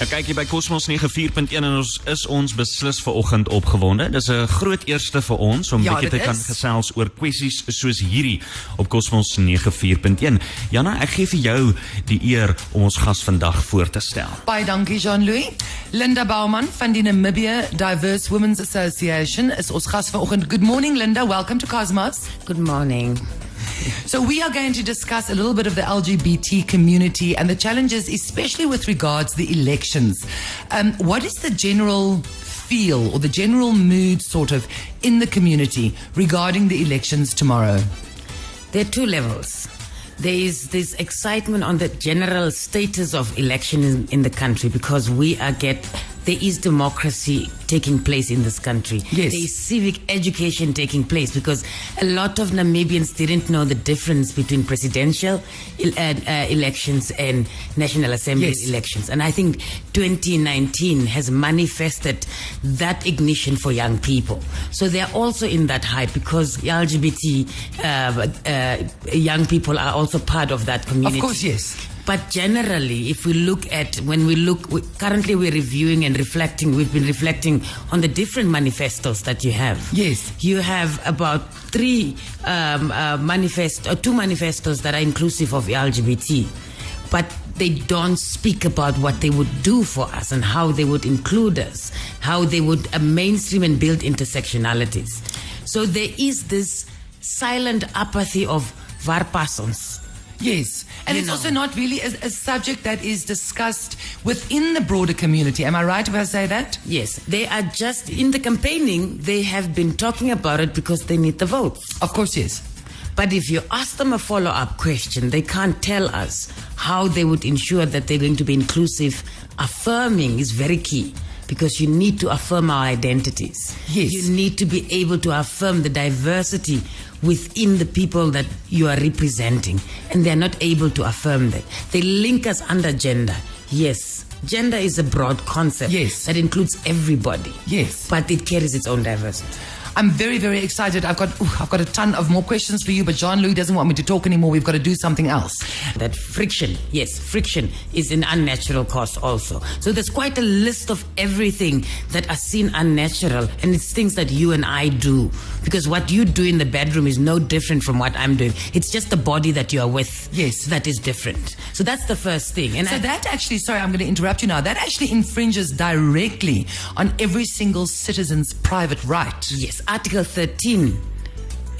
Nou kyk jy by Cosmos 94.1 en ons is ons beslis ver oggend opgewonde. Dis 'n groot eerste vir ons om Ja, bietjie te dit kan is. gesels oor kwessies soos hierdie op Cosmos 94.1. Jana, ek gee vir jou die eer om ons gas vandag voor te stel. Baie dankie Jean-Louis. Linda Bauman van die Namibia Diverse Women's Association is ons gas vanoggend. Good morning Linda, welcome to Cosmos. Good morning. So we are going to discuss a little bit of the LGBT community and the challenges especially with regards to the elections. Um, what is the general feel or the general mood sort of in the community regarding the elections tomorrow? There are two levels. There is this excitement on the general status of election in, in the country because we are get there is democracy taking place in this country. Yes. There is civic education taking place because a lot of Namibians didn't know the difference between presidential uh, uh, elections and National Assembly Yes. elections. And I think 2019 has manifested that ignition for young people. So they're also in that hype because LGBT uh, uh, young people are also part of that community. Of course, yes. But generally, if we look at when we look, we, currently we're reviewing and reflecting. We've been reflecting on the different manifestos that you have. Yes. you have about three um, uh, manifest or two manifestos that are inclusive of LGBT, but they don't speak about what they would do for us and how they would include us, how they would uh, mainstream and build intersectionalities. So there is this silent apathy of varpasons. Yes. And You it's know. also not really a, a subject that is discussed within the broader community. Am I right if I say that? Yes, they are just in the campaigning, they have been talking about it because they need the votes. Of course, yes. But if you ask them a follow up question, they can't tell us how they would ensure that they're going to be inclusive. Affirming is very key because you need to affirm our identities. Yes. You need to be able to affirm the diversity within the people that you are representing. And they're not able to affirm that. They link us under gender. Yes. Gender is a broad concept Yes. that includes everybody. Yes. But it carries its own diversity. I'm very, very excited. I've got, ooh, I've got a ton of more questions for you, but Jean-Louis doesn't want me to talk anymore. We've got to do something else. That friction, yes, friction is an unnatural cause also. So there's quite a list of everything that are seen unnatural, and it's things that you and I do. Because what you do in the bedroom is no different from what I'm doing. It's just the body that you are with Yes. that is different. So that's the first thing. And So I, that actually, sorry, I'm going to interrupt you now. That actually infringes directly on every single citizen's private right. Yes, Article 13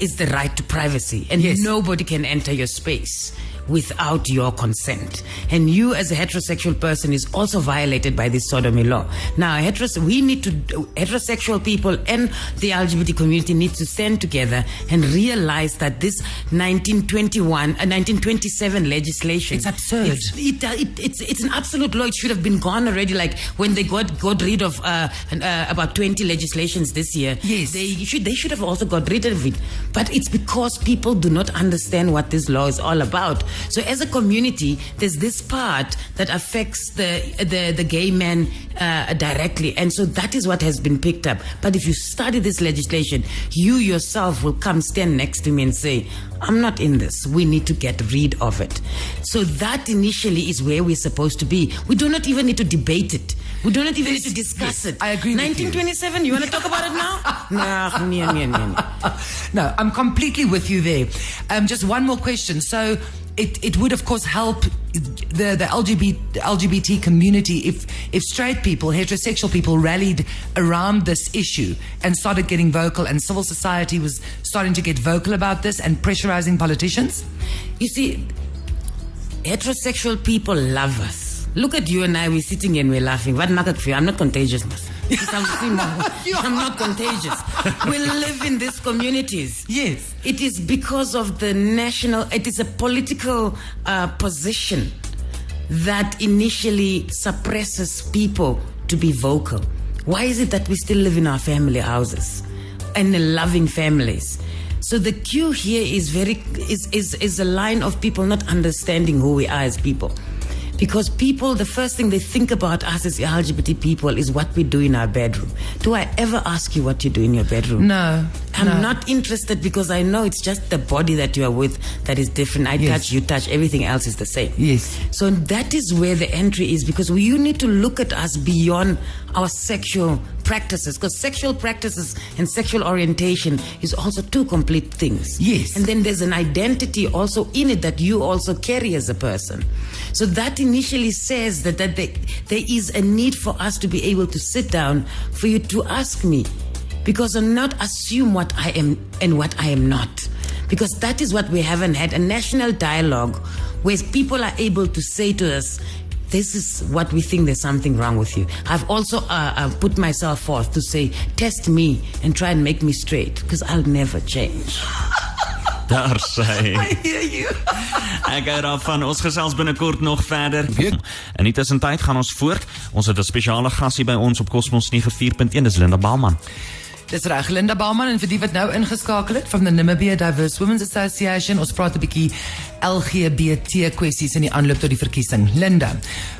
is the right to privacy, and Yes. nobody can enter your space without your consent. And you, as a heterosexual person, is also violated by this sodomy law. Now, heteros- we need to, heterosexual people and the LGBT community need to stand together and realize that this 1921, uh, 1927 legislation. It's absurd. It's, it, uh, it, it's, it's an absolute law. It should have been gone already. Like when they got got rid of uh, uh, about twenty legislations this year. Yes. they should they should have also got rid of it. But it's because people do not understand what this law is all about. So as a community, there's this part that affects the the, the gay men uh, directly, and so that is what has been picked up. But if you study this legislation, you yourself will come stand next to me and say, I'm not in this. We need to get rid of it. So that initially is where we're supposed to be. We do not even need to debate it. We do not even need to discuss yes, it. I agree with you. 1927, you, want to talk about it now? nah, nee, nee. No, I'm completely with you there. Um, just one more question. So it, it would, of course, help the, the LGBT, LGBT community if, if straight people, heterosexual people rallied around this issue and started getting vocal and civil society was starting to get vocal about this and pressurizing politicians? You see, heterosexual people love us. Look at you and I, we're sitting and we're laughing. What? I'm not contagious, I'm I'm not contagious. We live in these communities. Yes. It is because of the national, it is a political uh, position that initially suppresses people to be vocal. Why is it that we still live in our family houses and in loving families? So the cue here is very is, is is a line of people not understanding who we are as people. Because people, the first thing they think about us as LGBT people is what we do in our bedroom. Do I ever ask you what you do in your bedroom? No. I'm No. not interested because I know it's just the body that you are with that is different. I Yes. touch, you touch, everything else is the same. Yes. So that is where the entry is because we, you need to look at us beyond our sexual practices because sexual practices and sexual orientation is also two complete things. Yes. And then there's an identity also in it that you also carry as a person. So that initially says that, that there, there is a need for us to be able to sit down for you to ask me because and not assume what I am and what I am not. Because that is what we haven't had a national dialogue where people are able to say to us, this is what we think there's something wrong with you. I've also uh, uh, put myself forth to say, test me and try and make me straight because I'll never change. Daar sê. I hear you. Ek hou daarvan. Ons gesels binnekort nog verder. In die tussentyd gaan ons voort. Ons het 'n spesiale gas hier by ons op Cosmos 94.1. Dis Linda Bauman. Dis reg, Linda Baumann en vir die wat nou ingeskakel het van the Namibia Diverse Women's Association, ons praat 'n bietjie LGBT kwessies in die aanloop tot die verkiesing. Linda,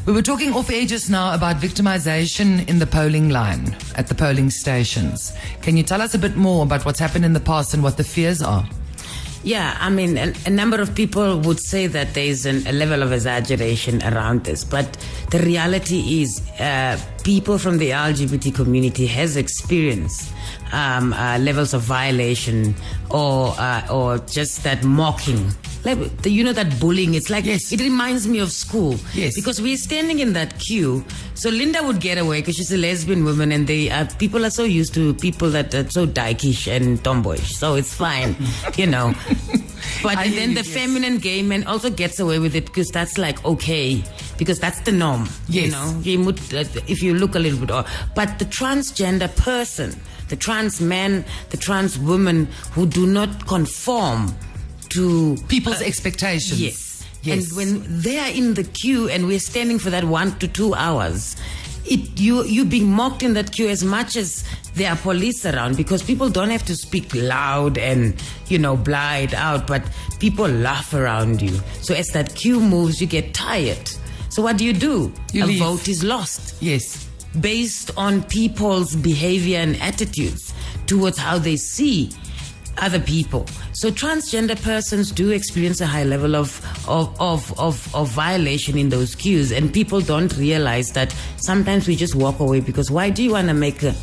we were talking off ages now about victimization in the polling line at the polling stations. Can you tell us a bit more about what's happened in the past and what the fears are? Yeah, I mean, a, a number of people would say that there is an, a level of exaggeration around this, but the reality is, uh, people from the LGBT community has experienced um, uh, levels of violation or uh, or just that mocking. Like, the- you know that bullying. It's like Yes. it reminds me of school. Yes. because we're standing in that queue. So Linda would get away because she's a lesbian woman, and they uh, people are so used to people that are so dykish and tomboyish. So it's fine, you know. But I then the yes. feminine gay man also gets away with it because that's like okay, because that's the norm. You know, you would, uh, if you look a little bit odd. But the transgender person, the trans man, the trans woman who do not conform to People's uh, expectations. Yes. Yes. And when they are in the queue and we're standing for that one to two hours, it you you being mocked in that queue as much as there are police around because people don't have to speak loud and you know blah it out, but people laugh around you. So as that queue moves, you get tired. So what do you do? You A leave. vote is lost Yes. based on people's behavior and attitudes towards how they see other people. So transgender persons do experience a high level of of, of, of, of violation in those queues and people don't realize that sometimes we just walk away because why do you want to make a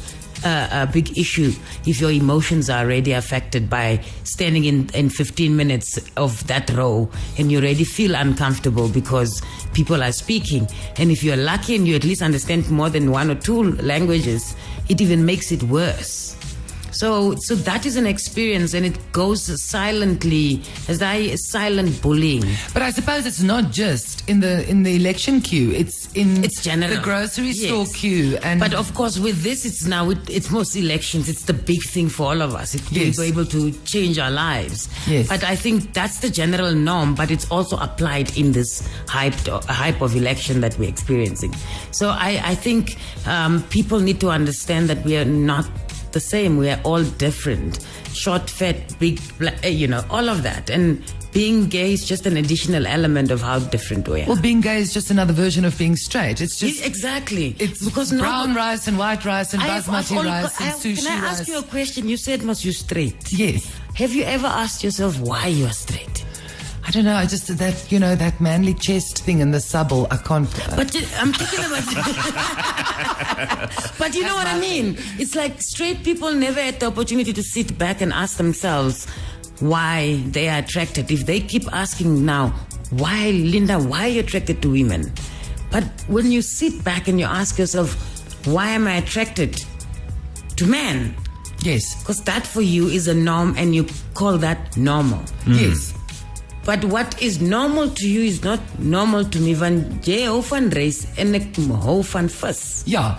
a, a big issue if your emotions are already affected by standing in, in 15 minutes of that row and you already feel uncomfortable because people are speaking. And if you're lucky and you at least understand more than one or two languages, it even makes it worse. So, so that is an experience, and it goes silently as I silent bullying. But I suppose it's not just in the in the election queue. It's in It's general. the grocery store Yes. queue and But of course, with this, it's now it, it's most elections. It's the big thing for all of us. It, Yes. We're able to change our lives. Yes. But I think that's the general norm. But it's also applied in this hype hype of election that we're experiencing. So I I think um, people need to understand that we are not the same. We are all different. Short, fat, big, eh, you know, all of that. And being gay is just an additional element of how different we are. well, being gay is just another version of being straight. It's just exactly. it's because brown now, rice and white rice and basmati I've rice I and sushi Can I ask rice. you a question? You said must you straight. yes. Have you ever asked yourself why you are straight? I don't know. I just that you know that manly chest thing and the subble. I can't. uh, But you- I'm thinking about. but you know what I mean? It's like straight people never had the opportunity to sit back and ask themselves why they are attracted. If they keep asking now, why, Linda, why are you attracted to women? But when you sit back and you ask yourself, why am I attracted to men? yes. Because that for you is a norm and you call that normal. Yes. But what is normal to you is not normal to me. Van jy hou van race en ek hou van vis. Yeah.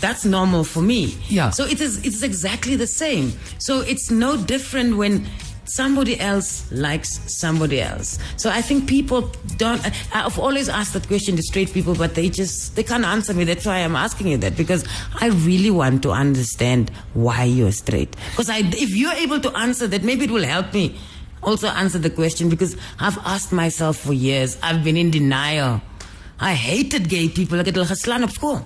That's normal for me. Yeah. So it is it's exactly the same. So it's no different when somebody else likes somebody else. So I think people don't I've always asked that question to straight people but they just they can't answer me. That's why I'm asking you that because I really want to understand why you're straight. Because I if you're able to answer that maybe it will help me also answer the question because I've asked myself for years. I've been in denial. I hated gay people. Ek het hulle geslaan op skool.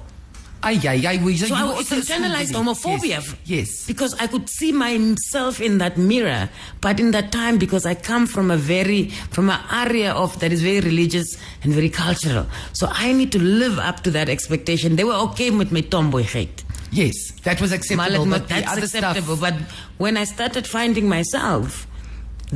Ay, ay, ay. we- So you I, were it's also a school internalized homophobia. Yes. yes. Because I could see myself in that mirror, but in that time, because I come from a very, from an area of that is very religious and very cultural. So I need to live up to that expectation. They were okay with my tomboyheid. Yes, that was acceptable. Malet- But the that's other acceptable. stuff, But when I started finding myself,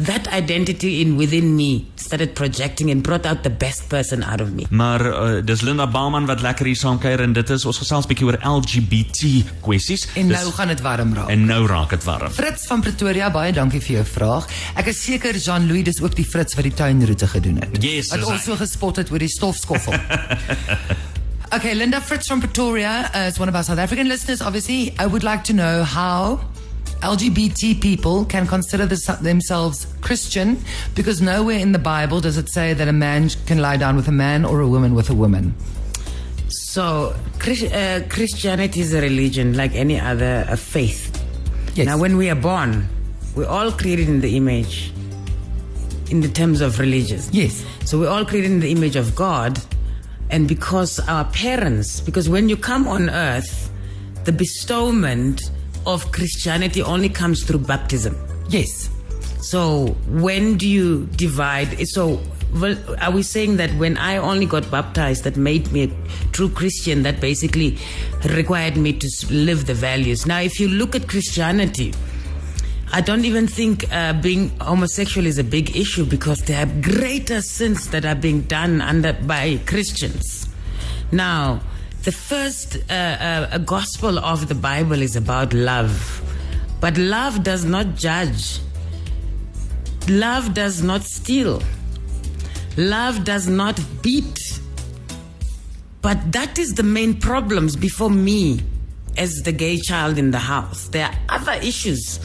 that identity in within me started projecting and brought out the best person out of me. Maar uh, dis Linda Baumann wat lekker hier saamkuier en dit is ons gesels bietjie oor LGBT kwessies. en Dis- nou gaan dit warm raak. en nou raak dit warm. Fritz van Pretoria, baie dankie vir jou vraag. Ek is seker Jean-Louis dis ook die Fritz wat die tuinroete gedoen het. Yes, Wat is ons so gespot het oor die stofskoffel. okay, Linda Fritz from Pretoria uh, is one of our South African listeners. Obviously, I would like to know how LGBT people can consider this, themselves Christian because nowhere in the Bible does it say that a man can lie down with a man or a woman with a woman. So, uh, Christianity is a religion like any other uh, faith. Yes. Now, when we are born, we're all created in the image, in the terms of religious. Yes. So, we're all created in the image of God. And because our parents, because when you come on earth, the bestowment of Christianity only comes through baptism. Yes. So when do you divide? So well, are we saying that when I only got baptized, that made me a true Christian? That basically required me to live the values. Now, if you look at Christianity, I don't even think uh, being homosexual is a big issue because there are greater sins that are being done under by Christians. Now, the first uh, uh, gospel of the Bible is about love, but love does not judge. Love does not steal. Love does not beat. But that is the main problems before me as the gay child in the house. There are other issues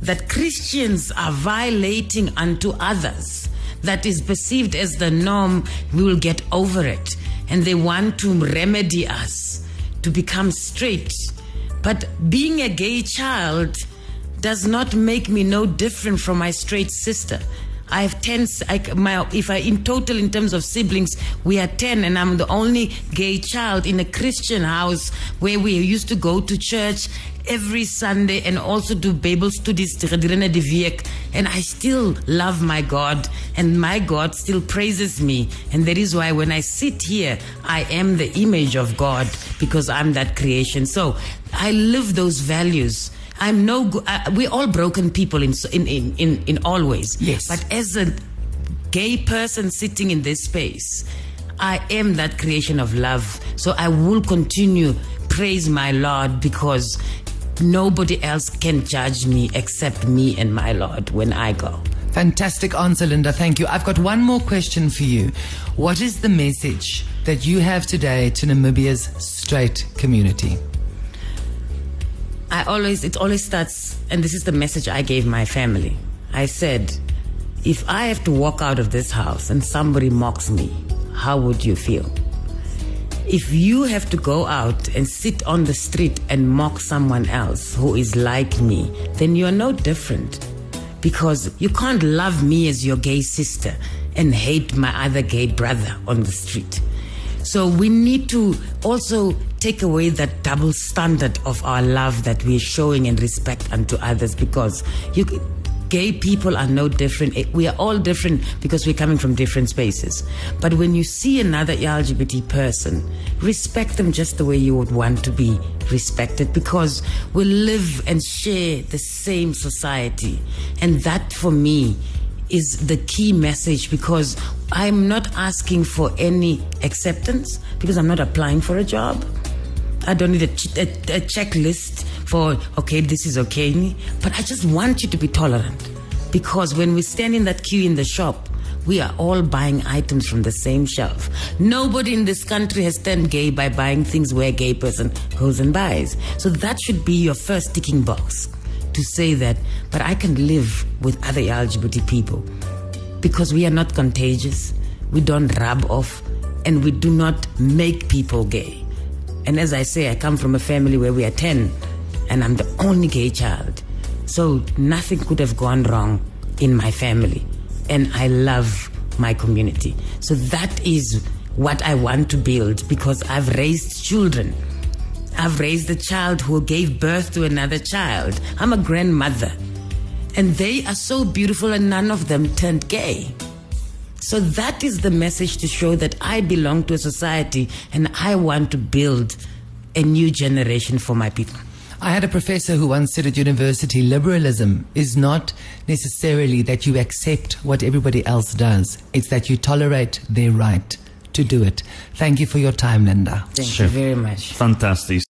that Christians are violating unto others that is perceived as the norm. We will get over it. And they want to remedy us to become straight. But being a gay child does not make me no different from my straight sister. I have 10, I, my, if I, in total, in terms of siblings, we are 10, and I'm the only gay child in a Christian house where we used to go to church every Sunday and also do Bible studies gedurende die week. And I still love my God, and my God still praises me. And that is why when I sit here, I am the image of God because I'm that creation. So I live those values. I'm no. Uh, we're all broken people in, in in in in all ways. Yes. But as a gay person sitting in this space, I am that creation of love. So I will continue praise my Lord because nobody else can judge me except me and my Lord when I go. Fantastic answer, Linda. Thank you. I've got one more question for you. What is the message that you have today to Namibia's straight community? I always, it always starts, and this is the message I gave my family. I said, if I have to walk out of this house and somebody mocks me, how would you feel? If you have to go out and sit on the street and mock someone else who is like me, then you're no different. Because you can't love me as your gay sister and hate my other gay brother on the street. So we need to also take away that double standard of our love that we're showing and respect unto others because you gay people are no different. We are all different because we're coming from different spaces. But when you see another LGBT person, respect them just the way you would want to be respected because we live and share the same society. And that for me is the key message because I'm not asking for any acceptance because I'm not applying for a job. I don't need a, a, a checklist for, okay, this is okay. But I just want you to be tolerant because when we stand in that queue in the shop, we are all buying items from the same shelf. Nobody in this country has turned gay by buying things where a gay person goes and buys. So that should be your first ticking box to say that, but I can live with other LGBT people because we are not contagious, we don't rub off, and we do not make people gay. And as I say, I come from a family where we are 10, and I'm the only gay child. So nothing could have gone wrong in my family. And I love my community. So that is what I want to build because I've raised children I've raised a child who gave birth to another child. I'm a grandmother. And they are so beautiful, and none of them turned gay. So that is the message to show that I belong to a society and I want to build a new generation for my people. I had a professor who once said at university liberalism is not necessarily that you accept what everybody else does, it's that you tolerate their right to do it. Thank you for your time, Linda. Thank you very much. Fantasties.